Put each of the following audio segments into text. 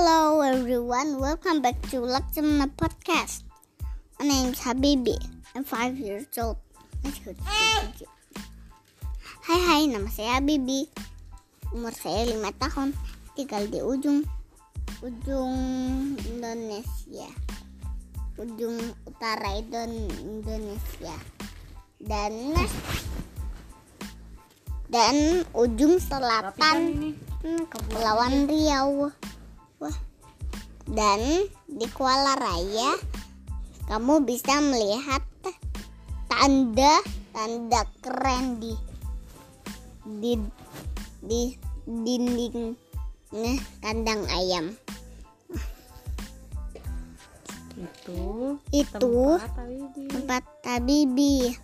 Hello everyone, welcome back to Laksana Podcast. My name is Habibi. I'm five years old. Let's go to the video. Hai hai, nama saya Habibi. Umur saya lima tahun. Tinggal di ujung ujung Indonesia. Ujung utara Indon- Indonesia. Dan dan ujung selatan Hmm, Kepulauan Riau. Dan di Kuala Raya kamu bisa melihat tanda tanda keren di di di dinding eh, kandang ayam. itu Itu tempat Tabibi.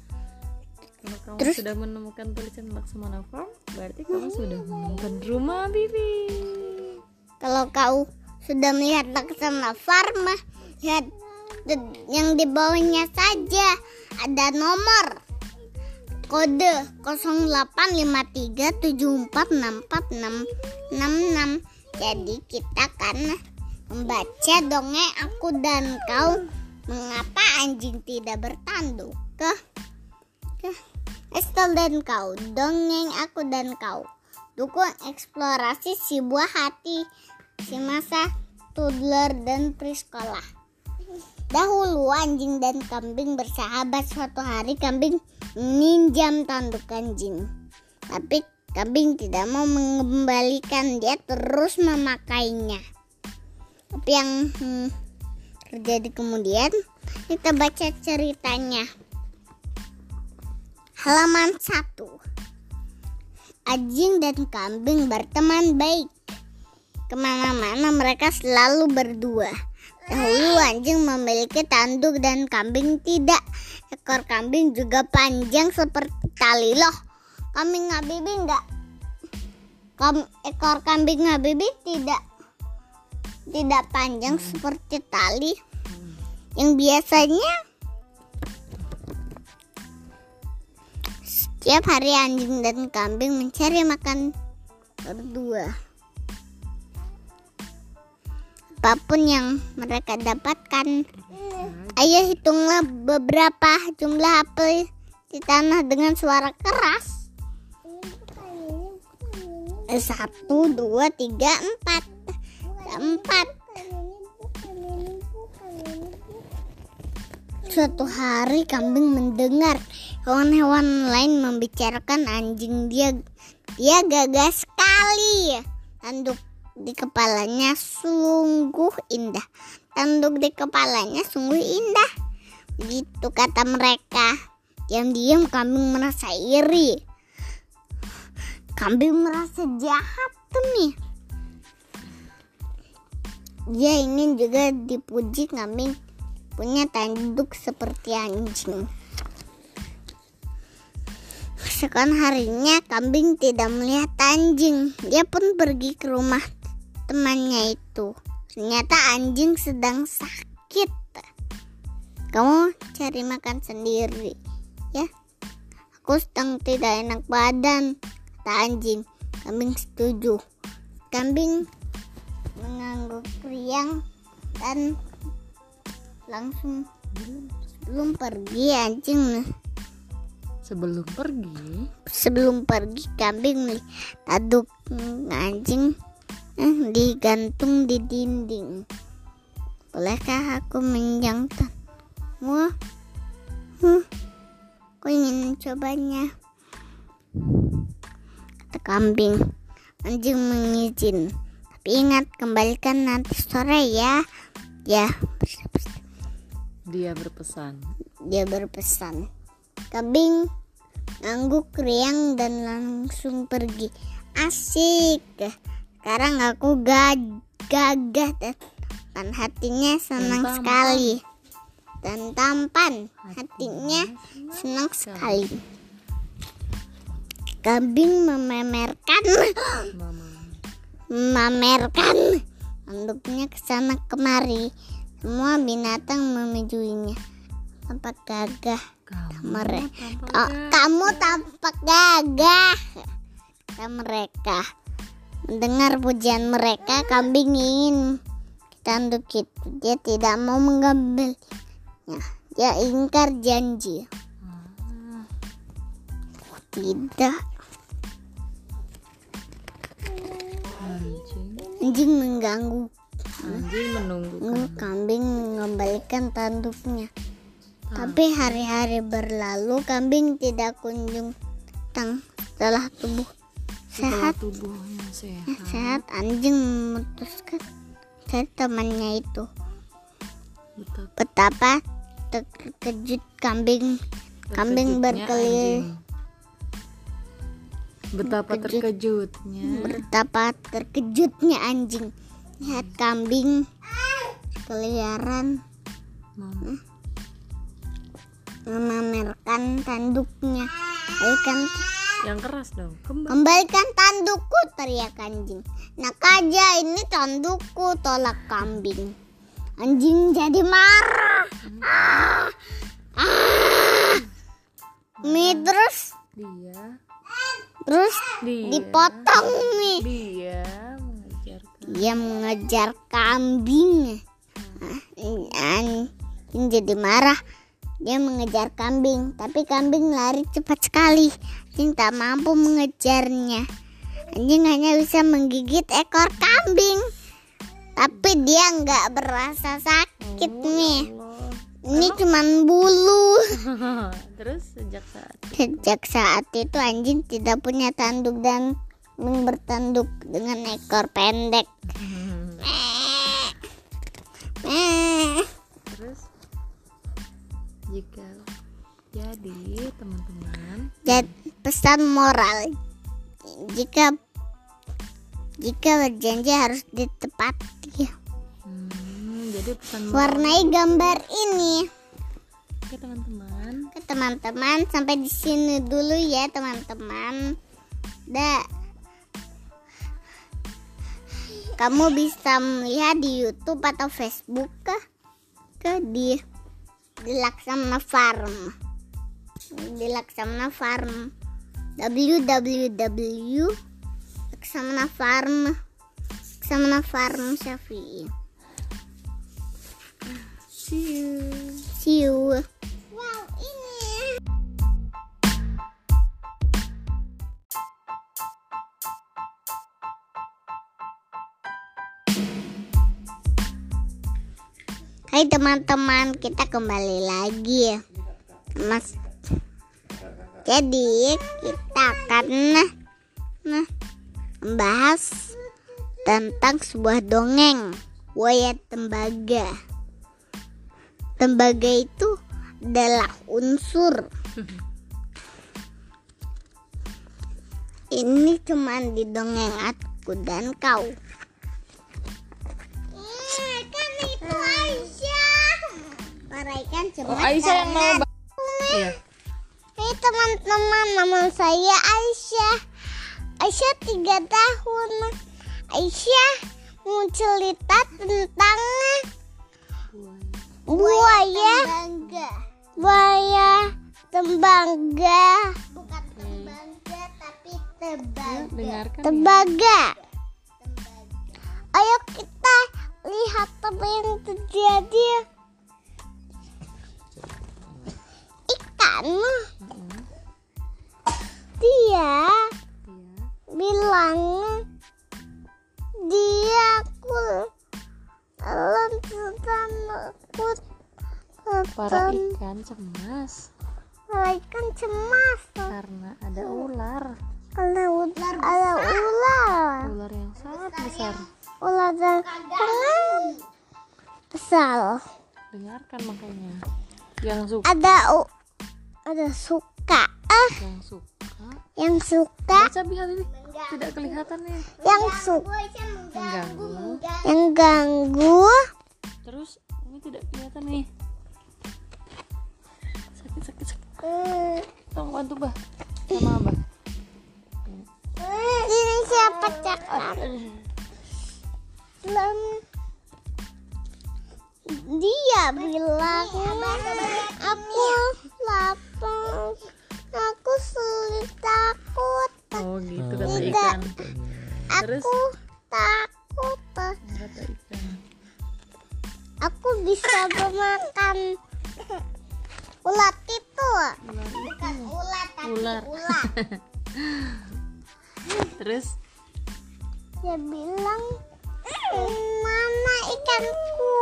Kalau kamu Terus- sudah menemukan tulisan Laksamana Farm, berarti kamu sudah menemukan rumah Bibi. Kalau kau sudah melihat Laksana Farma, lihat yang di bawahnya saja. Ada nomor kode 085374646666. Jadi kita akan membaca dongeng aku dan kau. Mengapa anjing tidak bertanduk? Ke ke Estel dan kau dongeng aku dan kau. Dukung eksplorasi si buah hati si masa toddler dan presekolah dahulu anjing dan kambing bersahabat suatu hari kambing meminjam tanduk anjing. Tapi kambing tidak mau mengembalikan dia terus memakainya. Tapi yang hmm, terjadi kemudian kita baca ceritanya. Halaman 1 Anjing dan kambing berteman baik. Ke mana-mana mereka selalu berdua. Dahulu anjing memiliki tanduk dan kambing tidak. Ekor kambing juga panjang seperti tali loh. Kambing Habibi enggak. Kam- ekor kambing Habibi tidak tidak panjang seperti tali. Yang biasanya Setiap hari anjing dan kambing mencari makan berdua. Apa pun yang mereka dapatkan. Ayo hitunglah beberapa jumlah apel di tanah dengan suara keras. Satu, dua, tiga, empat. Empat. Suatu hari kambing mendengar hewan-hewan lain membicarakan anjing dia dia gagah sekali. Tanduk di kepalanya sungguh indah. Tanduk di kepalanya sungguh indah. Begitu kata mereka. Diam-diam kambing merasa iri. Kambing merasa jahat tuh nih. Dia ingin juga dipuji kambing punya tanduk seperti anjing. Sekarang harinya kambing tidak melihat anjing. Dia pun pergi ke rumah temannya itu. Ternyata anjing sedang sakit. Kamu cari makan sendiri, ya. Aku sedang tidak enak badan, kata anjing. Kambing setuju. Kambing mengangguk riang dan langsung belum pergi anjing Sebelum pergi, sebelum pergi kambing tanduk anjing digantung di dinding. Bolehkah aku menjangkan wah. Huh, aku ingin mencobanya. Kata kambing. Anjing mengizin. Tapi ingat kembalikan nanti sore ya. Ya dia berpesan. dia berpesan. Kambing ngangguk riang dan langsung pergi. Asik. Sekarang aku gag- gagah dan hatinya senang tampan. sekali. Dan tampan hatinya senang sekali. Kambing mememerkan memamerkan tanduknya ke sana kemari. Semua binatang memujinya. Tampak gagah Kamu mereka. tampak Oh, gagah. kamu tampak gagah. Mereka. Mendengar pujian mereka, kambing ingin tanduk itu dia tidak mau mengambilnya dia ingkar janji. Tidak. Anjing anjing mengganggu. Anjing menunggu mengganggu kambing. mengembalikan tanduknya. Tapi hari-hari berlalu kambing tidak kunjung datang. Setelah tubuh sehat. Tubuhnya sehat. Sehat anjing memutuskan. Cari temannya itu. Betapa betapa terkejut kambing. Kambing berkeliling anjing. betapa Terkejut. terkejutnya. Betapa terkejutnya anjing. Lihat kambing. Keliaran. Mama. memamerkan tanduknya. Kembalikan yang keras dong. Kembali. Kembalikan tandukku teriak anjing. Nak aja ini tandukku tolak kambing. Anjing jadi marah. Ah, ah. mie terus? Dia. Terus dia. dipotong nih. Dia mengajarkan dia mengejar kambing Ah, anjing jadi marah dia mengejar kambing tapi kambing lari cepat sekali. Anjing tak mampu mengejarnya. Anjing hanya bisa menggigit ekor kambing. Tapi dia nggak berasa sakit nih. Allah. ini cuman bulu. Terus sejak saat sejak saat itu anjing tidak punya tanduk dan bertanduk dengan ekor pendek. Eh. terus jadi teman-teman Dan pesan moral jika jika berjanji harus ditepati. hmm, jadi pesan moral Warnai gambar ini. oke teman-teman Oke teman-teman sampai di sini dulu ya teman-teman. Da. Kamu bisa melihat di YouTube atau Facebook ke ke di di Laksamana Farm. Di Laksamana Farm. www Laksamana Farm Laksamana Farm Syafi'i. see you See you. Wow, ini. Hai teman-teman, kita kembali lagi ya. Mas. Jadi, kita akan nah, nah, membahas tentang sebuah dongeng Wayat Tembaga. Tembaga itu adalah unsur. Ini cuman di dongeng aku dan kau. kan itu Aisyah. Mereka cuma oh Aisyah yang mau iya Hai teman-teman, nama saya Aisyah. Aisyah tiga tahun. Aisyah mau cerita tentang buaya. Buaya tembaga. Bukan tembaga tapi tebaga. dengarkan ya. Tembaga. Ayo kita lihat apa yang terjadi. Ikan. Bilang dia aku lanjutan aku para ikan cemas. Ikan cemas. Karena ada ular. Karena ular ada ular. Ular yang sangat besar ular dan sangat besar. Dengarkan makanya. Yang suka. Ada u- ada suka. Ah yang suka. yang suka. Baca tidak kelihatan nih yang suka mengganggu yang ganggu. Terus ini tidak kelihatan nih. Sakit sakit sakit. Hmm. tolong bantu bah sama abah ini siapa cakap Belum. Dia bilang aku lapar, aku sulit takut, oh gitu kata Tidak. ikan. Terus? Aku takut. kata ikan. Coba makan ulat itu bukan ulat tapi Ular. ulat. Terus? Dia bilang mana ikanku?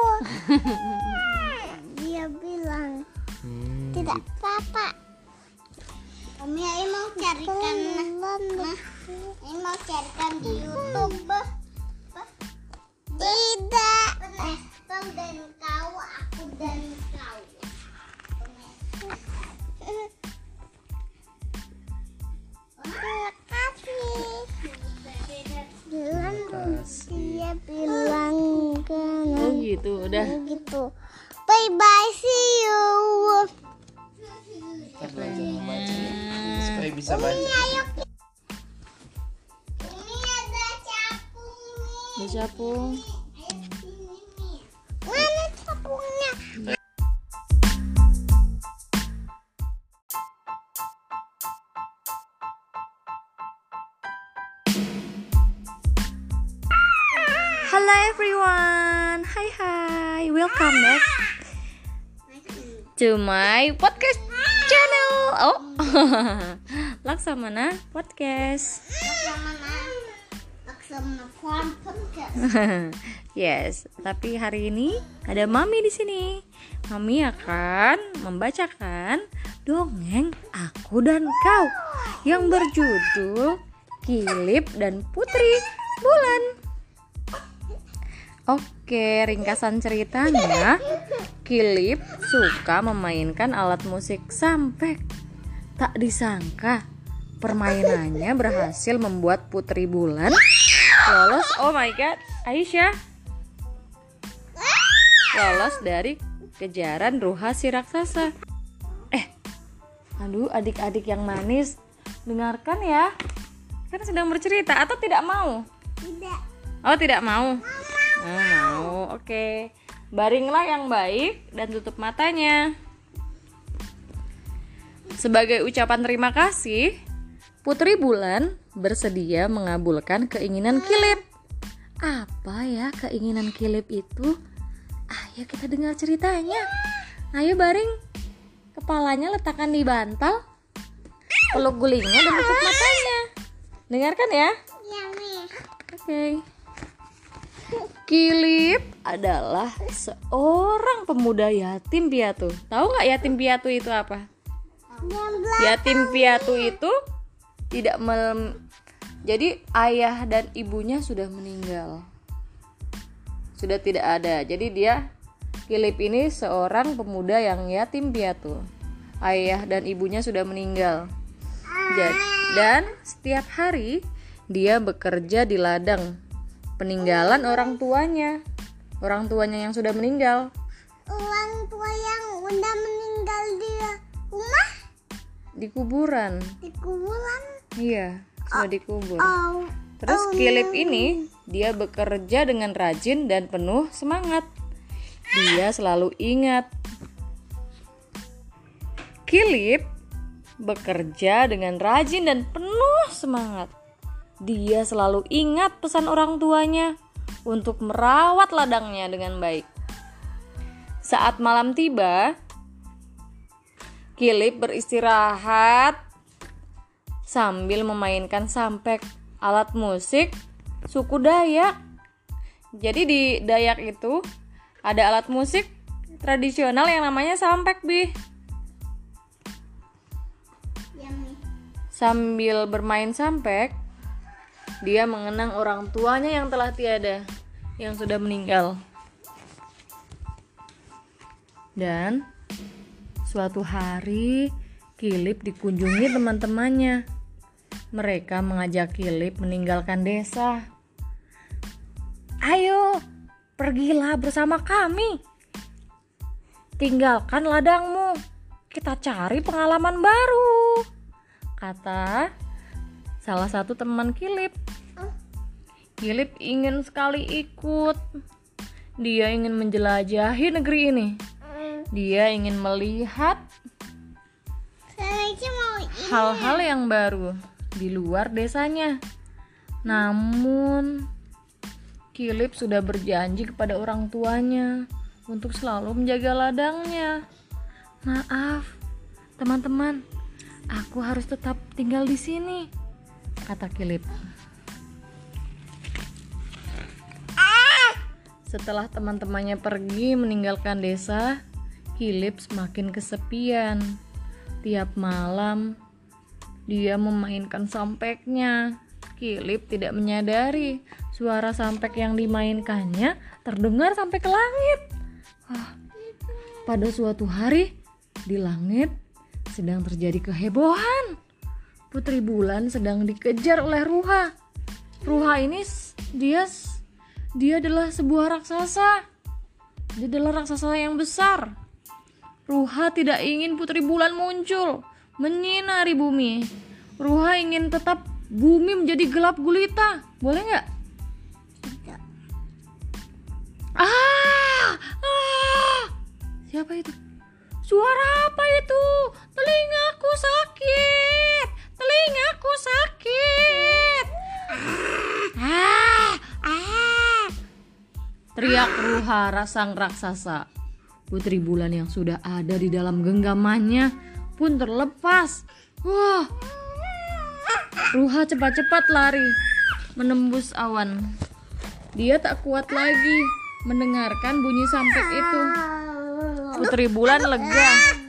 Dia bilang Hmm, tidak apa-apa kami ini mau carikan nah, ini mau carikan di YouTube. Bah. Bah. tidak Nestel dan kau aku dan kau. Terima kasih bilang dia bilang kan oh gitu udah. Gitu. Bye bye see you. Ntar belajar ya. supaya bisa baca ayo ini ada capung nih Udah capung ayo sini nih mana capungnya? Hello everyone. Hai hai Welcome back to my podcast channel Oh Laksamana Podcast Laksamana Laksamana Podcast Yes, tapi hari ini ada Mami di sini. Mami akan membacakan dongeng Aku dan Kau yang berjudul Kilip dan Putri Bulan. Oke, ringkasan ceritanya, Kilip suka memainkan alat musik sampek. Tak disangka, permainannya berhasil membuat Putri Bulan lolos. Oh my god, Aisyah lolos dari kejaran ruha si raksasa. Eh, aduh adik-adik yang manis, dengarkan ya. Kan sedang bercerita atau tidak mau? tidak Oh, tidak mau. Oh, mau. Oke. Baringlah yang baik dan tutup matanya. Sebagai ucapan terima kasih, Putri Bulan bersedia mengabulkan keinginan Kilip. Apa ya keinginan Kilip itu? Ayo kita dengar ceritanya. Ayo baring. Kepalanya letakkan di bantal. Peluk gulingnya dan tutup matanya. Dengarkan ya. ya nih Oke. Kilip adalah seorang pemuda yatim piatu. Tahu nggak yatim piatu itu apa? Yatim piatu itu tidak mem jadi ayah dan ibunya sudah meninggal. Sudah tidak ada. Jadi dia Kilip ini seorang pemuda yang yatim piatu. Ayah dan ibunya sudah meninggal. Dan setiap hari dia bekerja di ladang peninggalan orang tuanya. Orang tuanya yang sudah meninggal. orang tua yang udah meninggal di rumah di kuburan. di kuburan Iya, sudah dikubur. oh Terus Kilip ini dia bekerja dengan rajin dan penuh semangat. Dia selalu ingat. Kilip bekerja dengan rajin dan penuh semangat. Dia selalu ingat pesan orang tuanya untuk merawat ladangnya dengan baik. Saat malam tiba, Kilip beristirahat sambil memainkan sampek alat musik suku Dayak. Jadi di Dayak itu ada alat musik tradisional yang namanya sampek, Bi. Sambil bermain sampek, dia mengenang orang tuanya yang telah tiada, yang sudah meninggal. Dan suatu hari, Kilip dikunjungi teman-temannya. Mereka mengajak Kilip meninggalkan desa. Ayo, pergilah bersama kami. Tinggalkan ladangmu. Kita cari pengalaman baru. Kata salah satu teman Kilip. Kilip ingin sekali ikut. Dia ingin menjelajahi negeri ini. Dia ingin melihat hal-hal yang baru di luar desanya. Namun, Kilip sudah berjanji kepada orang tuanya untuk selalu menjaga ladangnya. Maaf, teman-teman, aku harus tetap tinggal di sini, kata Kilip. Setelah teman-temannya pergi meninggalkan desa, Kilip semakin kesepian. Tiap malam, dia memainkan sampeknya. Kilip tidak menyadari suara sampek yang dimainkannya terdengar sampai ke langit. Wah, pada suatu hari, di langit sedang terjadi kehebohan. Putri Bulan sedang dikejar oleh Ruha. Ruha ini dia dia adalah sebuah raksasa. Dia adalah raksasa yang besar. Ruha tidak ingin Putri Bulan muncul, menyinari bumi. Ruha ingin tetap bumi menjadi gelap gulita. Boleh nggak? Tidak. Ah! Ah! Siapa itu? Suara apa itu? Telingaku sakit. Telingaku sakit. Ah! Ah! Teriak Ruhara sang raksasa. Putri Bulan yang sudah ada di dalam genggamannya pun terlepas. Wah! Ruha cepat-cepat lari menembus awan. Dia tak kuat lagi mendengarkan bunyi sampek itu. Putri Bulan lega.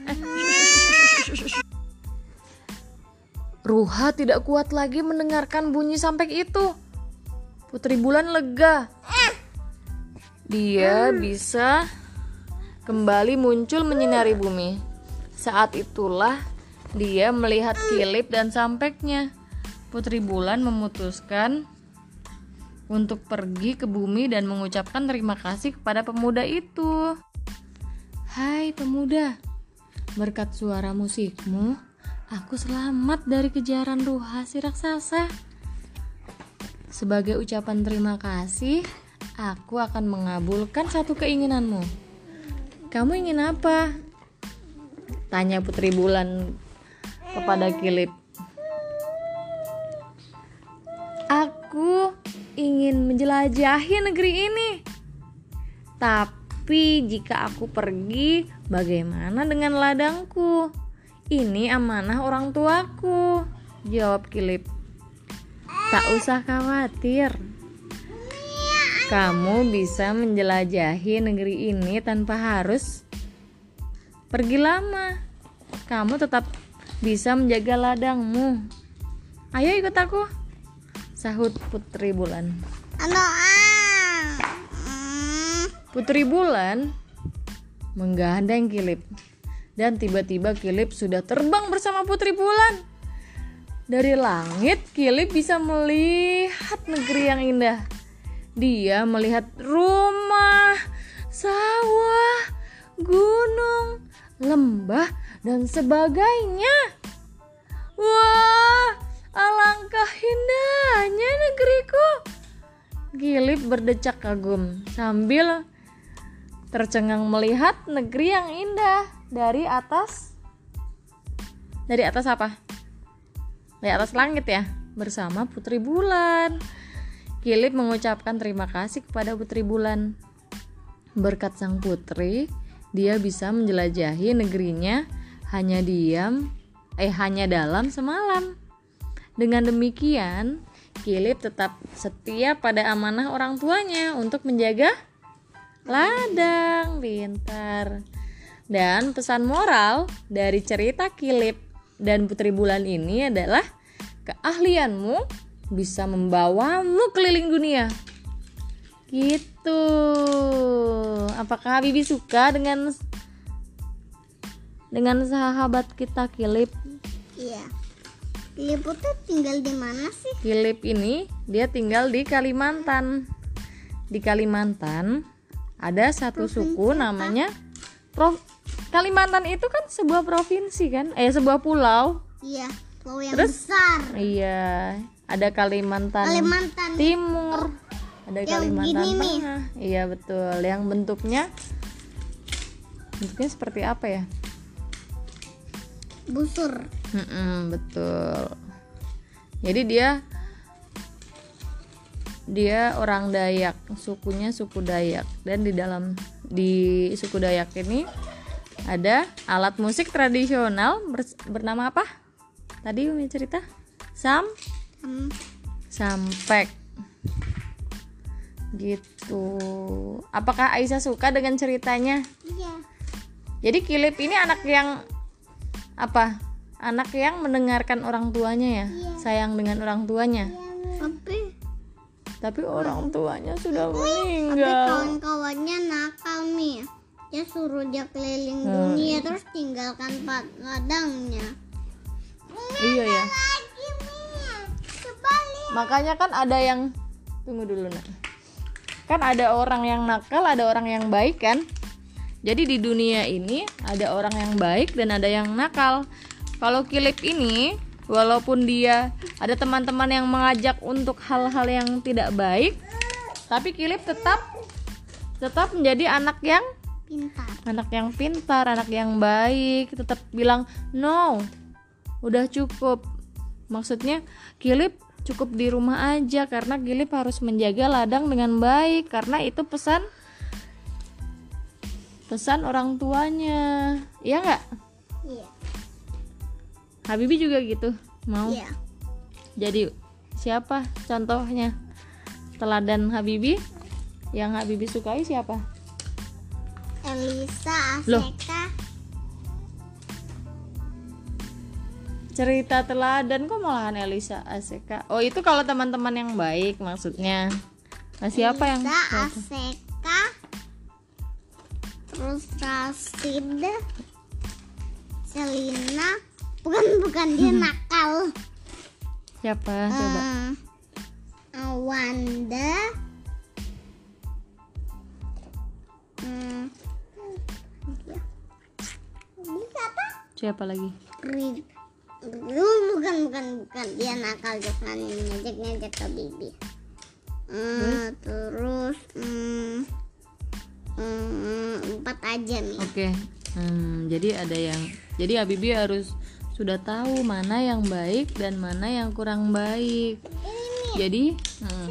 Ruha tidak kuat lagi mendengarkan bunyi sampek itu. Putri Bulan lega. Dia bisa kembali muncul menyinari bumi. Saat itulah dia melihat kilip dan sampeknya. Putri Bulan memutuskan untuk pergi ke bumi dan mengucapkan terima kasih kepada pemuda itu. Hai pemuda, berkat suara musikmu, aku selamat dari kejaran ruha si raksasa. Sebagai ucapan terima kasih, aku akan mengabulkan satu keinginanmu. Kamu ingin apa? Tanya Putri Bulan kepada Kilip. Aku ingin menjelajahi negeri ini. Tapi jika aku pergi, bagaimana dengan ladangku? Ini amanah orang tuaku. Jawab Kilip. Tak usah khawatir. Kamu bisa menjelajahi negeri ini tanpa harus pergi lama. Kamu tetap bisa menjaga ladangmu. Ayo ikut aku. Sahut Putri Bulan. Putri Bulan menggandeng Kilip dan tiba-tiba Kilip sudah terbang bersama Putri Bulan. Dari langit Kilip bisa melihat negeri yang indah. Dia melihat rumah, sawah, gunung, lembah dan sebagainya. Wah, alangkah indahnya negeriku. Kilip berdecak kagum sambil tercengang melihat negeri yang indah dari atas. Dari atas apa? Dari atas langit ya, bersama Putri Bulan. Kilip mengucapkan terima kasih kepada Putri Bulan. Berkat sang putri, dia bisa menjelajahi negerinya hanya diam, eh hanya dalam semalam. Dengan demikian, Kilip tetap setia pada amanah orang tuanya untuk menjaga ladang pintar. Dan pesan moral dari cerita Kilip dan Putri Bulan ini adalah keahlianmu bisa membawamu keliling dunia. Gitu. Apakah Bibi suka dengan dengan sahabat kita Kilip? iya. Liput tuh tinggal di mana sih? Kilip ini dia tinggal di Kalimantan. Di Kalimantan ada satu suku namanya Pro Kalimantan itu kan sebuah provinsi kan? Eh sebuah pulau. Iya, pulau yang Terus? besar. Iya, ada Kalimantan, Kalimantan Timur, ada yang Kalimantan gini nih. Tengah. Iya betul, yang bentuknya bentuknya seperti apa ya? busur. Mm-mm, betul. Jadi dia dia orang Dayak, sukunya suku Dayak dan di dalam di suku Dayak ini ada alat musik tradisional ber- bernama apa? Tadi Umi cerita? Sam Hmm, sampek. Gitu. Apakah Aisyah suka dengan ceritanya? iya Jadi Kilip ini anak yang apa? Anak yang mendengarkan orang tuanya ya, sayang dengan orang tuanya. tapi Tapi orang tuanya sudah tapi meninggal. kawan-kawannya nakal nih dia suruh dia keliling dunia terus tinggalkan ladangnya Iya ya. lagi Makanya kan ada yang tunggu dulu nak. Kan ada orang yang nakal, ada orang yang baik kan? Jadi di dunia ini ada orang yang baik dan ada yang nakal. Kalau Kilip ini walaupun dia ada teman-teman yang mengajak untuk hal-hal yang tidak baik, tapi Kilip tetap tetap menjadi anak yang pintar. Anak yang pintar, anak yang baik, tetap bilang no, udah cukup. Maksudnya Kilip cukup di rumah aja karena Kilip harus menjaga ladang dengan baik karena itu pesan pesan orang tuanya, iya nggak? iya. Habibi juga gitu, mau? Iya. Jadi siapa contohnya? Teladan Habibi? Yang Habibi sukai siapa? Elisa Loh. Aseka cerita teladan kok malahan Elisa Aseka? Oh itu kalau teman-teman yang baik maksudnya. Nah, siapa yang Elisa Aseka. Terus Rasid Selina. Bukan bukan dia nakal. Siapa? Coba. Eh, siapa lagi? Ri- Ri- bukan bukan bukan. Dia nakal jangan ngejek ngejek ke bibi. Eh, terus? hmm, hmm, empat aja nih. Oke Hmm, jadi ada yang jadi Habibi harus sudah tahu mana yang baik dan mana yang kurang baik. Jadi hmm,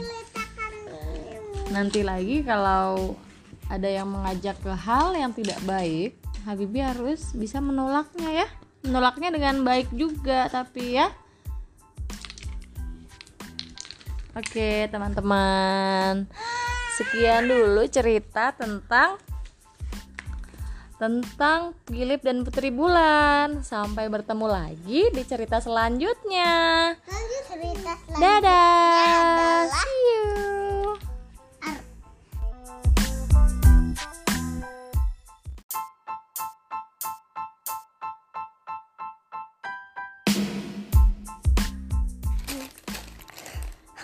nanti lagi kalau ada yang mengajak ke hal yang tidak baik Habibi harus bisa menolaknya ya. Menolaknya dengan baik juga tapi ya. Oke teman-teman. Sekian dulu cerita tentang tentang Gilip dan Putri Bulan. Sampai bertemu lagi di cerita selanjutnya. Lanjut cerita selanjutnya dadah see you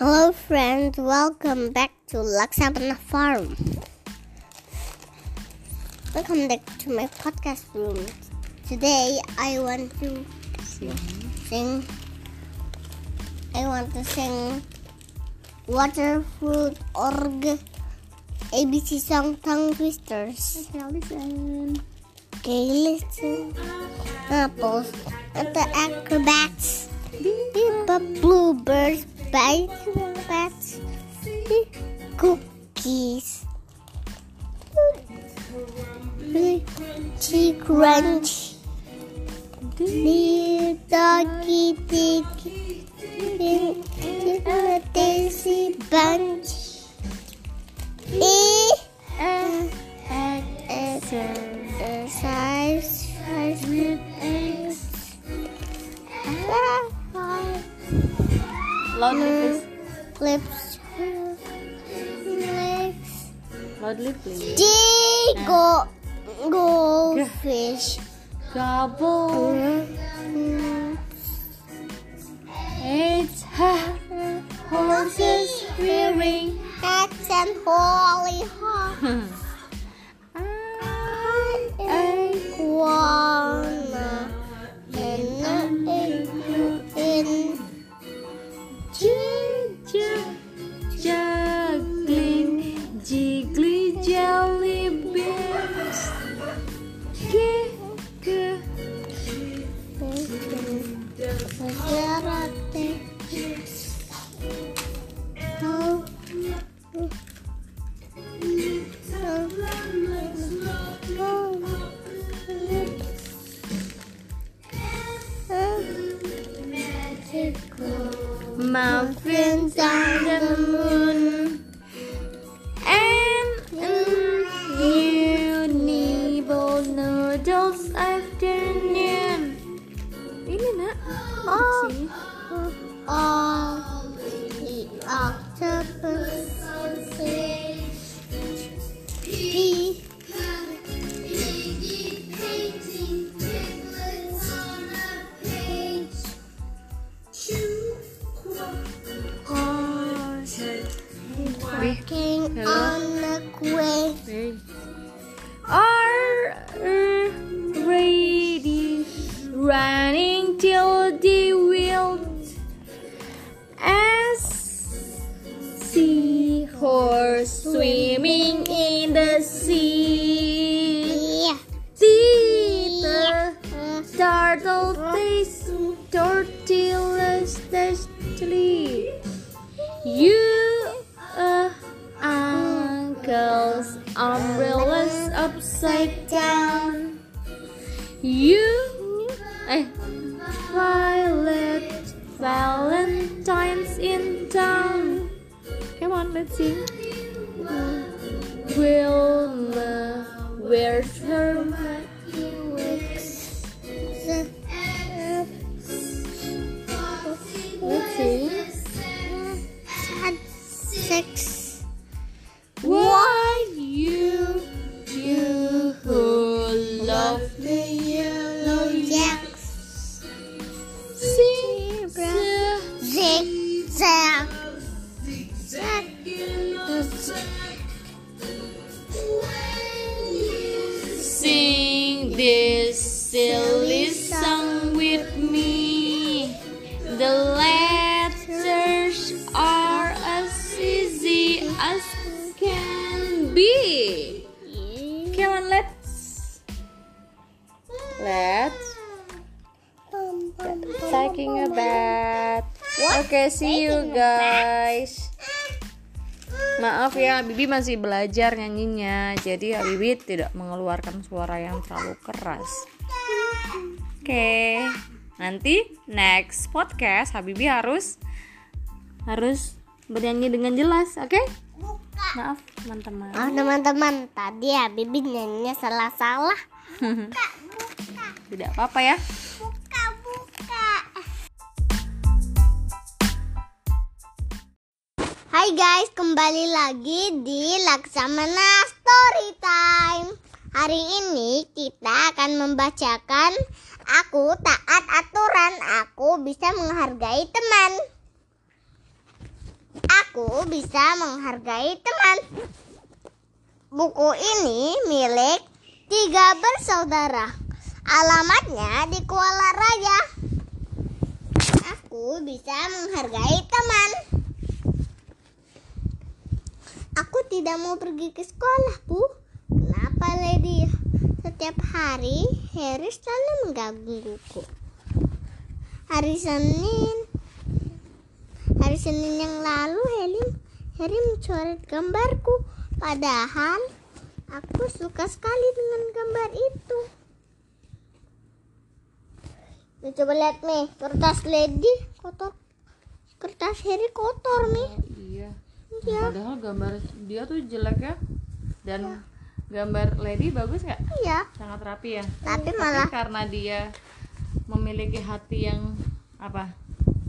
Hello friends, welcome back to Laksabana Farm. Welcome back to my podcast room. Today I want to sing I want to sing Water Fruit Org ABC song tongue twisters. listen Okay, listen. Apples at the acrobats. Up bluebirds, Butternut cookies. Crunchy, crunch. Little doggy dick. Little daisy bunch. E. Size. Size. Size loudly please Lips. Legs. loudly please D. Go. Goldfish. gobble it's horses rearing Cats and hollyhock. walking Hello? on the quay. Are ready, running till the wild as seahorse swimming watching. We'll this silly song with me. The letters are as easy as can be. Come on, let's let's taking a bath. Okay, see you guys. Maaf ya, Bibi masih belajar nyanyinya, jadi Bibi tidak mengeluarkan suara yang terlalu keras. Oke, nanti next podcast Habibi harus harus bernyanyi dengan jelas, oke? Maaf teman-teman. Oh teman-teman, tadi ya Bibi nyanyinya salah-salah. Tidak apa-apa ya. Hai guys, kembali lagi di Laksamana Story Time. Hari ini kita akan membacakan Aku taat aturan, aku bisa menghargai teman. Aku bisa menghargai teman. Buku ini milik tiga bersaudara. Alamatnya di Kuala Raja. Aku bisa menghargai teman. Aku tidak mau pergi ke sekolah, Bu. Kenapa, Lady? Setiap hari, Harry selalu menggangguku. Hari Senin, hari Senin yang lalu, Harry, Harry mencoret gambarku. Padahal, aku suka sekali dengan gambar itu. Nih, coba lihat nih, kertas Lady kotor. Kertas Harry kotor nih. Iya. Iya. Padahal gambar dia tuh jelek ya. Dan gambar Lady bagus nggak? Iya, Sangat rapi ya. tapi malah karena dia memiliki hati yang apa?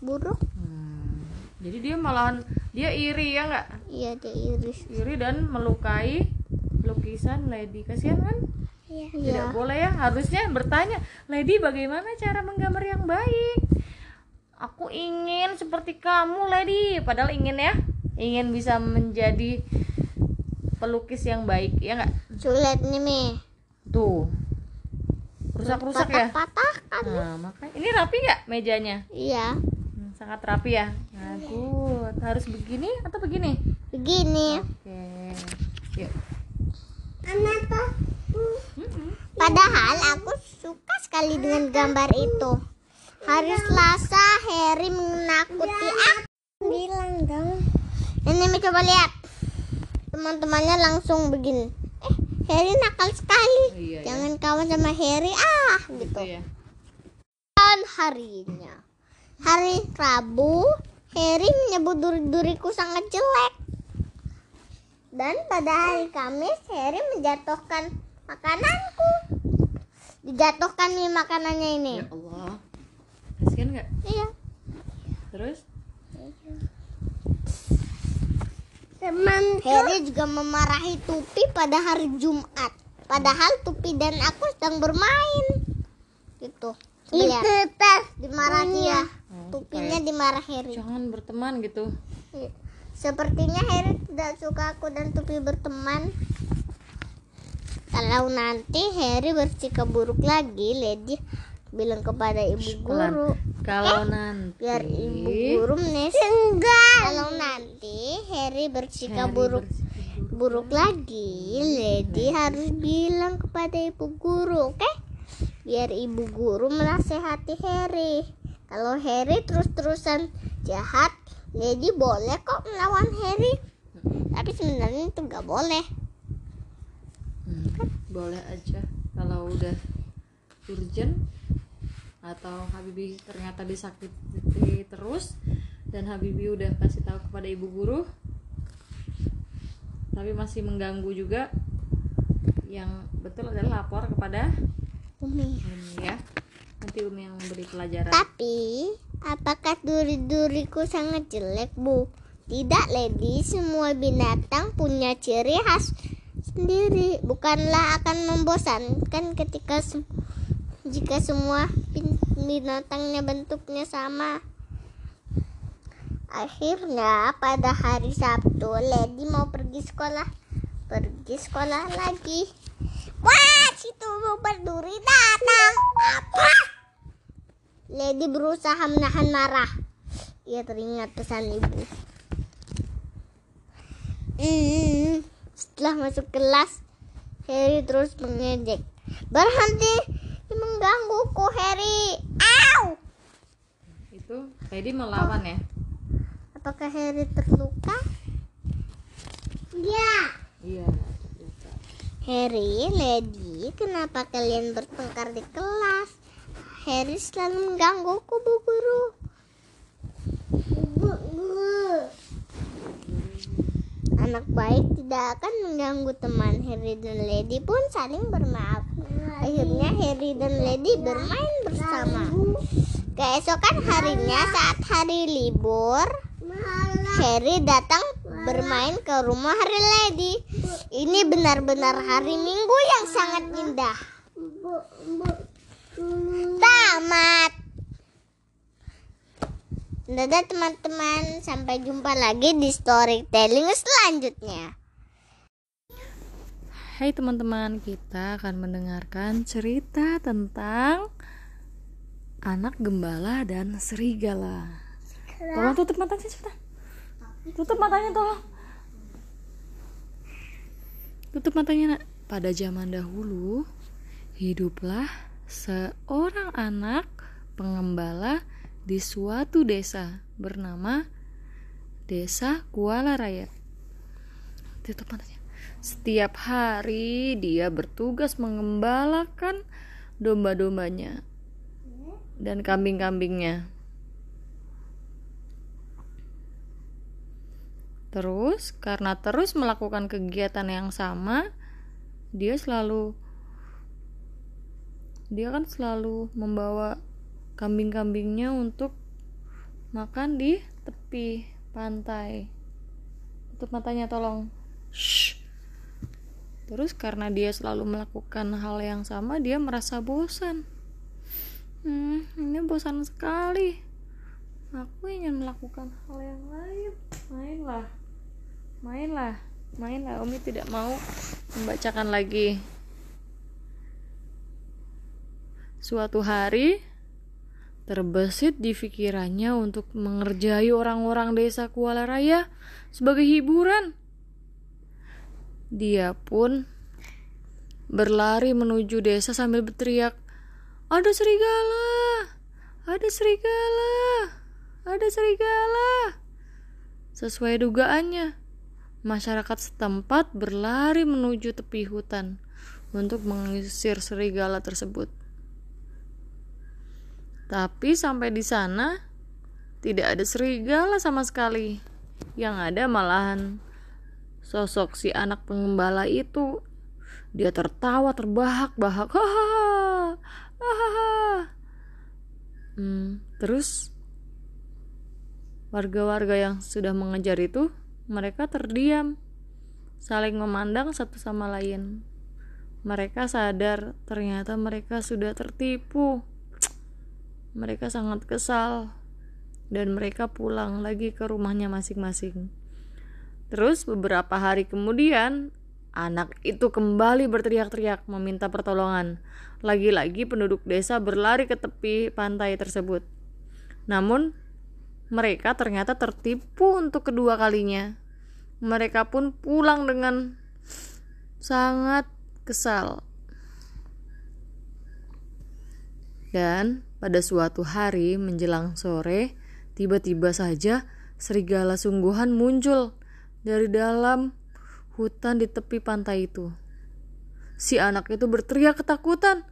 buruk. Hmm, jadi dia malahan dia iri ya nggak? Iya, dia iris. Iri dan melukai lukisan Lady. Kasihan kan? Iya. Tidak boleh ya. Harusnya bertanya, Lady bagaimana cara menggambar yang baik? Aku ingin seperti kamu, Lady. Padahal ingin ya, ingin bisa menjadi pelukis yang baik, ya nggak? Lihat nih, Mi. Tuh, rusak-rusak ya. Patah kan? Nah, makanya ini rapi nggak mejanya? Iya. Hmm, sangat rapi ya. Nah, good. Harus begini atau begini? Begini. Oke. Yuk. Kenapa? Mm-mm. Padahal aku suka sekali dengan gambar itu. Hari Selasa, Harry menakuti aku. Bilang dong. Ini coba lihat. Teman-temannya langsung begini. Eh, Harry nakal sekali. Oh, iya, iya. Jangan kawan sama Harry ah, gitu. Gitu ya. Dan harinya hari Rabu, Harry menyebut duri-duriku sangat jelek. Dan pada hari Kamis, Harry menjatuhkan makananku. Dijatuhkan nih makanannya ini. Ya Allah. Kasihan nggak? Iya. Terus? Teman Harry juga memarahi Tupi pada hari Jumat. Padahal Tupi dan aku sedang bermain. Gitu. Itu tes dimarahi ya. Oh, Tupinya dimarahi Harry. Jangan berteman gitu. Sepertinya Harry tidak suka aku dan Tupi berteman. Kalau nanti Harry bersikap buruk lagi, Lady bilang kepada ibu guru. Kalau nanti Biar ibu guru menes. Kalau nanti Harry bersikap Harry buruk bersikap buruk lagi, Lady harus bilang kepada ibu guru, oke? Biar ibu guru menasehati Harry. Kalau Harry terus-terusan jahat, Lady boleh kok melawan Harry. Tapi sebenarnya itu nggak boleh. Hmm, boleh aja kalau udah urgent atau Habibi ternyata disakiti terus dan Habibi udah kasih tahu kepada ibu guru tapi masih mengganggu juga yang betul adalah lapor kepada Umi. Umi ya nanti Umi yang memberi pelajaran Tapi, apakah duri-duriku sangat jelek, Bu? Tidak, Lady. Semua binatang punya ciri khas sendiri. Bukanlah akan membosankan ketika sem- jika semua bin- binatangnya bentuknya sama. Akhirnya, pada hari Sabtu, Lady mau pergi sekolah. Pergi sekolah lagi. Wah, situ berduri datang. Apa? Lady berusaha menahan marah. Ia teringat pesan ibu. Hmm, setelah masuk kelas, Harry terus mengejek. Berhenti menggangguku, Harry. Au! itu Lady melawan ya Apakah Harry terluka? Ya. iya Harry, Lady, kenapa kalian bertengkar di kelas? Harry selalu menggangguku, Bu Guru. Bu Guru. Anak baik tidak akan mengganggu teman Harry dan Lady pun saling bermaaf. Akhirnya Harry dan Lady bermain bersama. Keesokan harinya saat hari libur, Harry datang bermain ke rumah Harry Lady. Ini benar-benar hari Minggu yang sangat indah. Tamat. Dadah teman-teman, sampai jumpa lagi di storytelling selanjutnya. Hai teman-teman, kita akan mendengarkan cerita tentang anak gembala dan serigala. Tolong tutup matanya cepetan. Tutup matanya tolong. Tutup matanya nak. Pada zaman dahulu, hiduplah seorang anak pengembala di suatu desa bernama Desa Kuala Raya. Setiap hari dia bertugas mengembalakan domba-dombanya dan kambing-kambingnya. Terus, karena terus melakukan kegiatan yang sama, dia selalu dia kan selalu membawa kambing-kambingnya untuk makan di tepi pantai. Tutup matanya tolong. Shh. Terus karena dia selalu melakukan hal yang sama, dia merasa bosan. Hmm, ini bosan sekali. Aku ingin melakukan hal yang lain. Mainlah. Mainlah. Mainlah. Umi tidak mau membacakan lagi. Suatu hari, terbesit di pikirannya untuk mengerjai orang-orang desa Kuala Raya sebagai hiburan. Dia pun berlari menuju desa sambil berteriak, "Ada serigala! Ada serigala! Ada serigala!" Sesuai dugaannya, masyarakat setempat berlari menuju tepi hutan untuk mengusir serigala tersebut. Tapi sampai di sana, tidak ada serigala sama sekali. Yang ada malahan sosok si anak pengembala itu. Dia tertawa terbahak-bahak. Hahaha. Hahaha. Hmm, terus warga-warga yang sudah mengejar itu mereka terdiam saling memandang satu sama lain. Mereka sadar ternyata mereka sudah tertipu. Mereka sangat kesal dan mereka pulang lagi ke rumahnya masing-masing. Terus beberapa hari kemudian anak itu kembali berteriak-teriak meminta pertolongan. Lagi-lagi penduduk desa berlari ke tepi pantai tersebut. Namun mereka ternyata tertipu untuk kedua kalinya mereka pun pulang dengan sangat kesal. Dan pada suatu hari menjelang sore, tiba-tiba saja serigala sungguhan muncul dari dalam hutan di tepi pantai itu. Si anak itu berteriak ketakutan,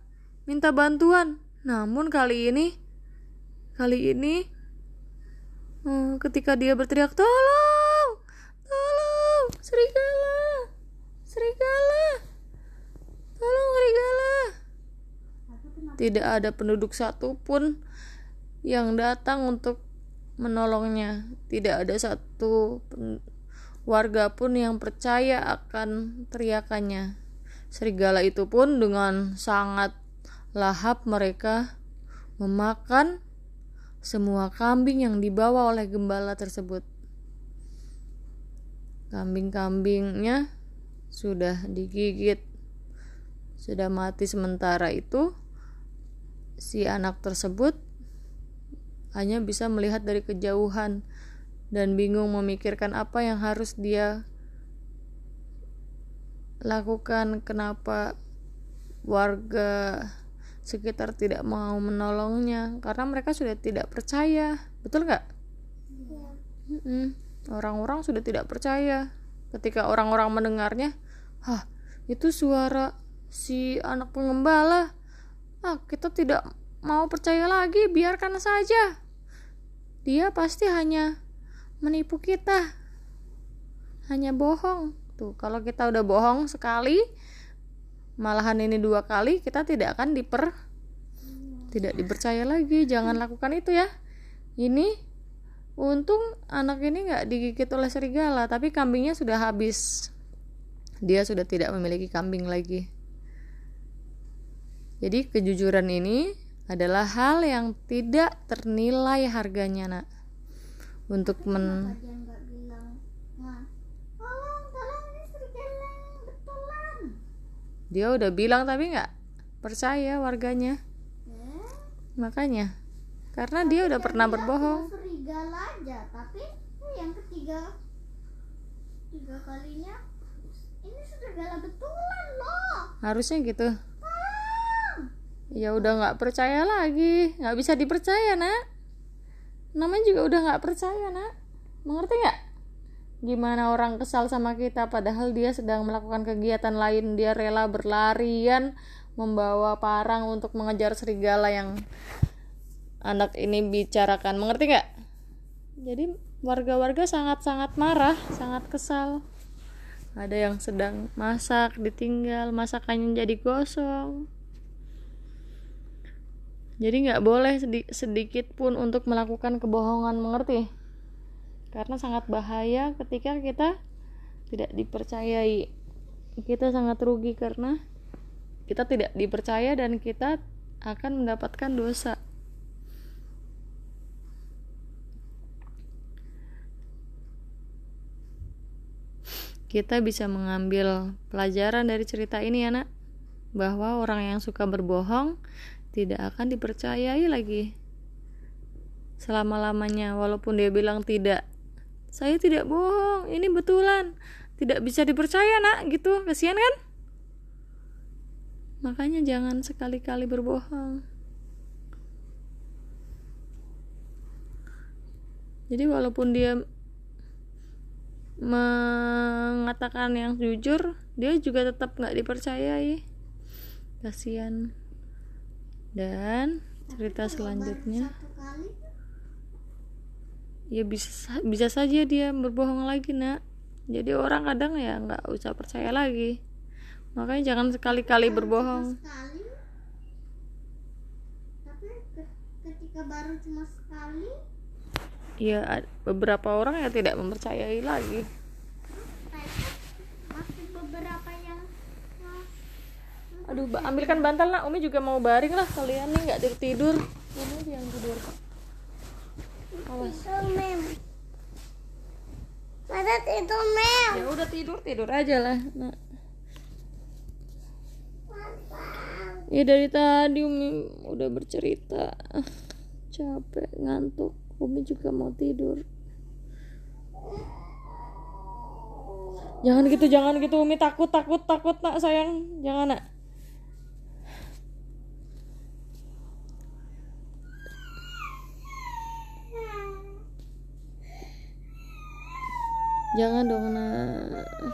minta bantuan. Namun kali ini, kali ini, hmm, ketika dia berteriak tolong, serigala serigala tolong serigala tidak ada penduduk satupun yang datang untuk menolongnya. Tidak ada satu warga pun yang percaya akan teriakannya. Serigala itu pun dengan sangat lahap mereka memakan semua kambing yang dibawa oleh gembala tersebut. Kambing-kambingnya sudah digigit sudah mati sementara itu si anak tersebut hanya bisa melihat dari kejauhan dan bingung memikirkan apa yang harus dia lakukan kenapa warga sekitar tidak mau menolongnya karena mereka sudah tidak percaya. Betul nggak? Ya orang-orang sudah tidak percaya. Ketika orang-orang mendengarnya hah itu suara si anak pengembala ah kita tidak mau percaya lagi biarkan saja. Dia pasti hanya menipu kita. Hanya bohong. Tuh kalau kita udah bohong sekali malahan ini dua kali kita tidak akan diper tidak dipercaya lagi. Jangan lakukan itu ya. Ini untung anak ini nggak digigit oleh serigala tapi kambingnya sudah habis. Dia sudah tidak memiliki kambing lagi jadi kejujuran ini adalah hal yang tidak ternilai harganya nak. Untuk men dia udah bilang tapi nggak percaya warganya. Makanya karena dia udah pernah berbohong. serigala aja tapi yang ketiga. Tiga kalinya ini serigala betulan loh. Harusnya gitu ya udah nggak percaya lagi. Nggak bisa dipercaya nak. Namanya juga udah nggak percaya nak. Mengerti nggak? Gimana orang kesal sama kita padahal dia sedang melakukan kegiatan lain. Dia rela berlarian membawa parang untuk mengejar serigala yang anak ini bicarakan. Mengerti nggak? Jadi warga-warga sangat-sangat marah sangat kesal. Ada yang sedang masak ditinggal masakannya jadi gosong jadi nggak boleh sedikit pun untuk melakukan kebohongan mengerti? Karena sangat bahaya ketika kita tidak dipercayai. Kita sangat rugi karena kita tidak dipercaya dan kita akan mendapatkan dosa. Kita bisa mengambil pelajaran dari cerita ini ya nak. Bahwa orang yang suka berbohong tidak akan dipercayai lagi selama-lamanya walaupun dia bilang tidak. Saya tidak bohong ini betulan. Tidak bisa dipercaya nak gitu. Kasihan kan? Makanya jangan sekali-kali berbohong. Jadi walaupun dia mengatakan yang jujur dia juga tetap nggak dipercayai. Kasihan dan cerita selanjutnya. ya bisa bisa saja dia berbohong lagi nak. Jadi orang kadang ya nggak usah percaya lagi. Makanya jangan sekali-kali berbohong. sekali. Tapi ke- ketika baru cuma sekali. Ya beberapa orang ya tidak mempercayai lagi mereka masih beberapa yang wah, aduh Ba- ambilkan bantal nak. Umi juga mau baring lah kalian nih nggak tidur tidur. Umi yang tidur awas. Masa itu mem? Ya udah tidur tidur aja lah nak. Ya dari tadi umi udah bercerita. Ah, capek ngantuk. Umi juga mau tidur. Jangan gitu jangan gitu umi. Takut takut takut nak sayang. Jangan nak jangan dong nak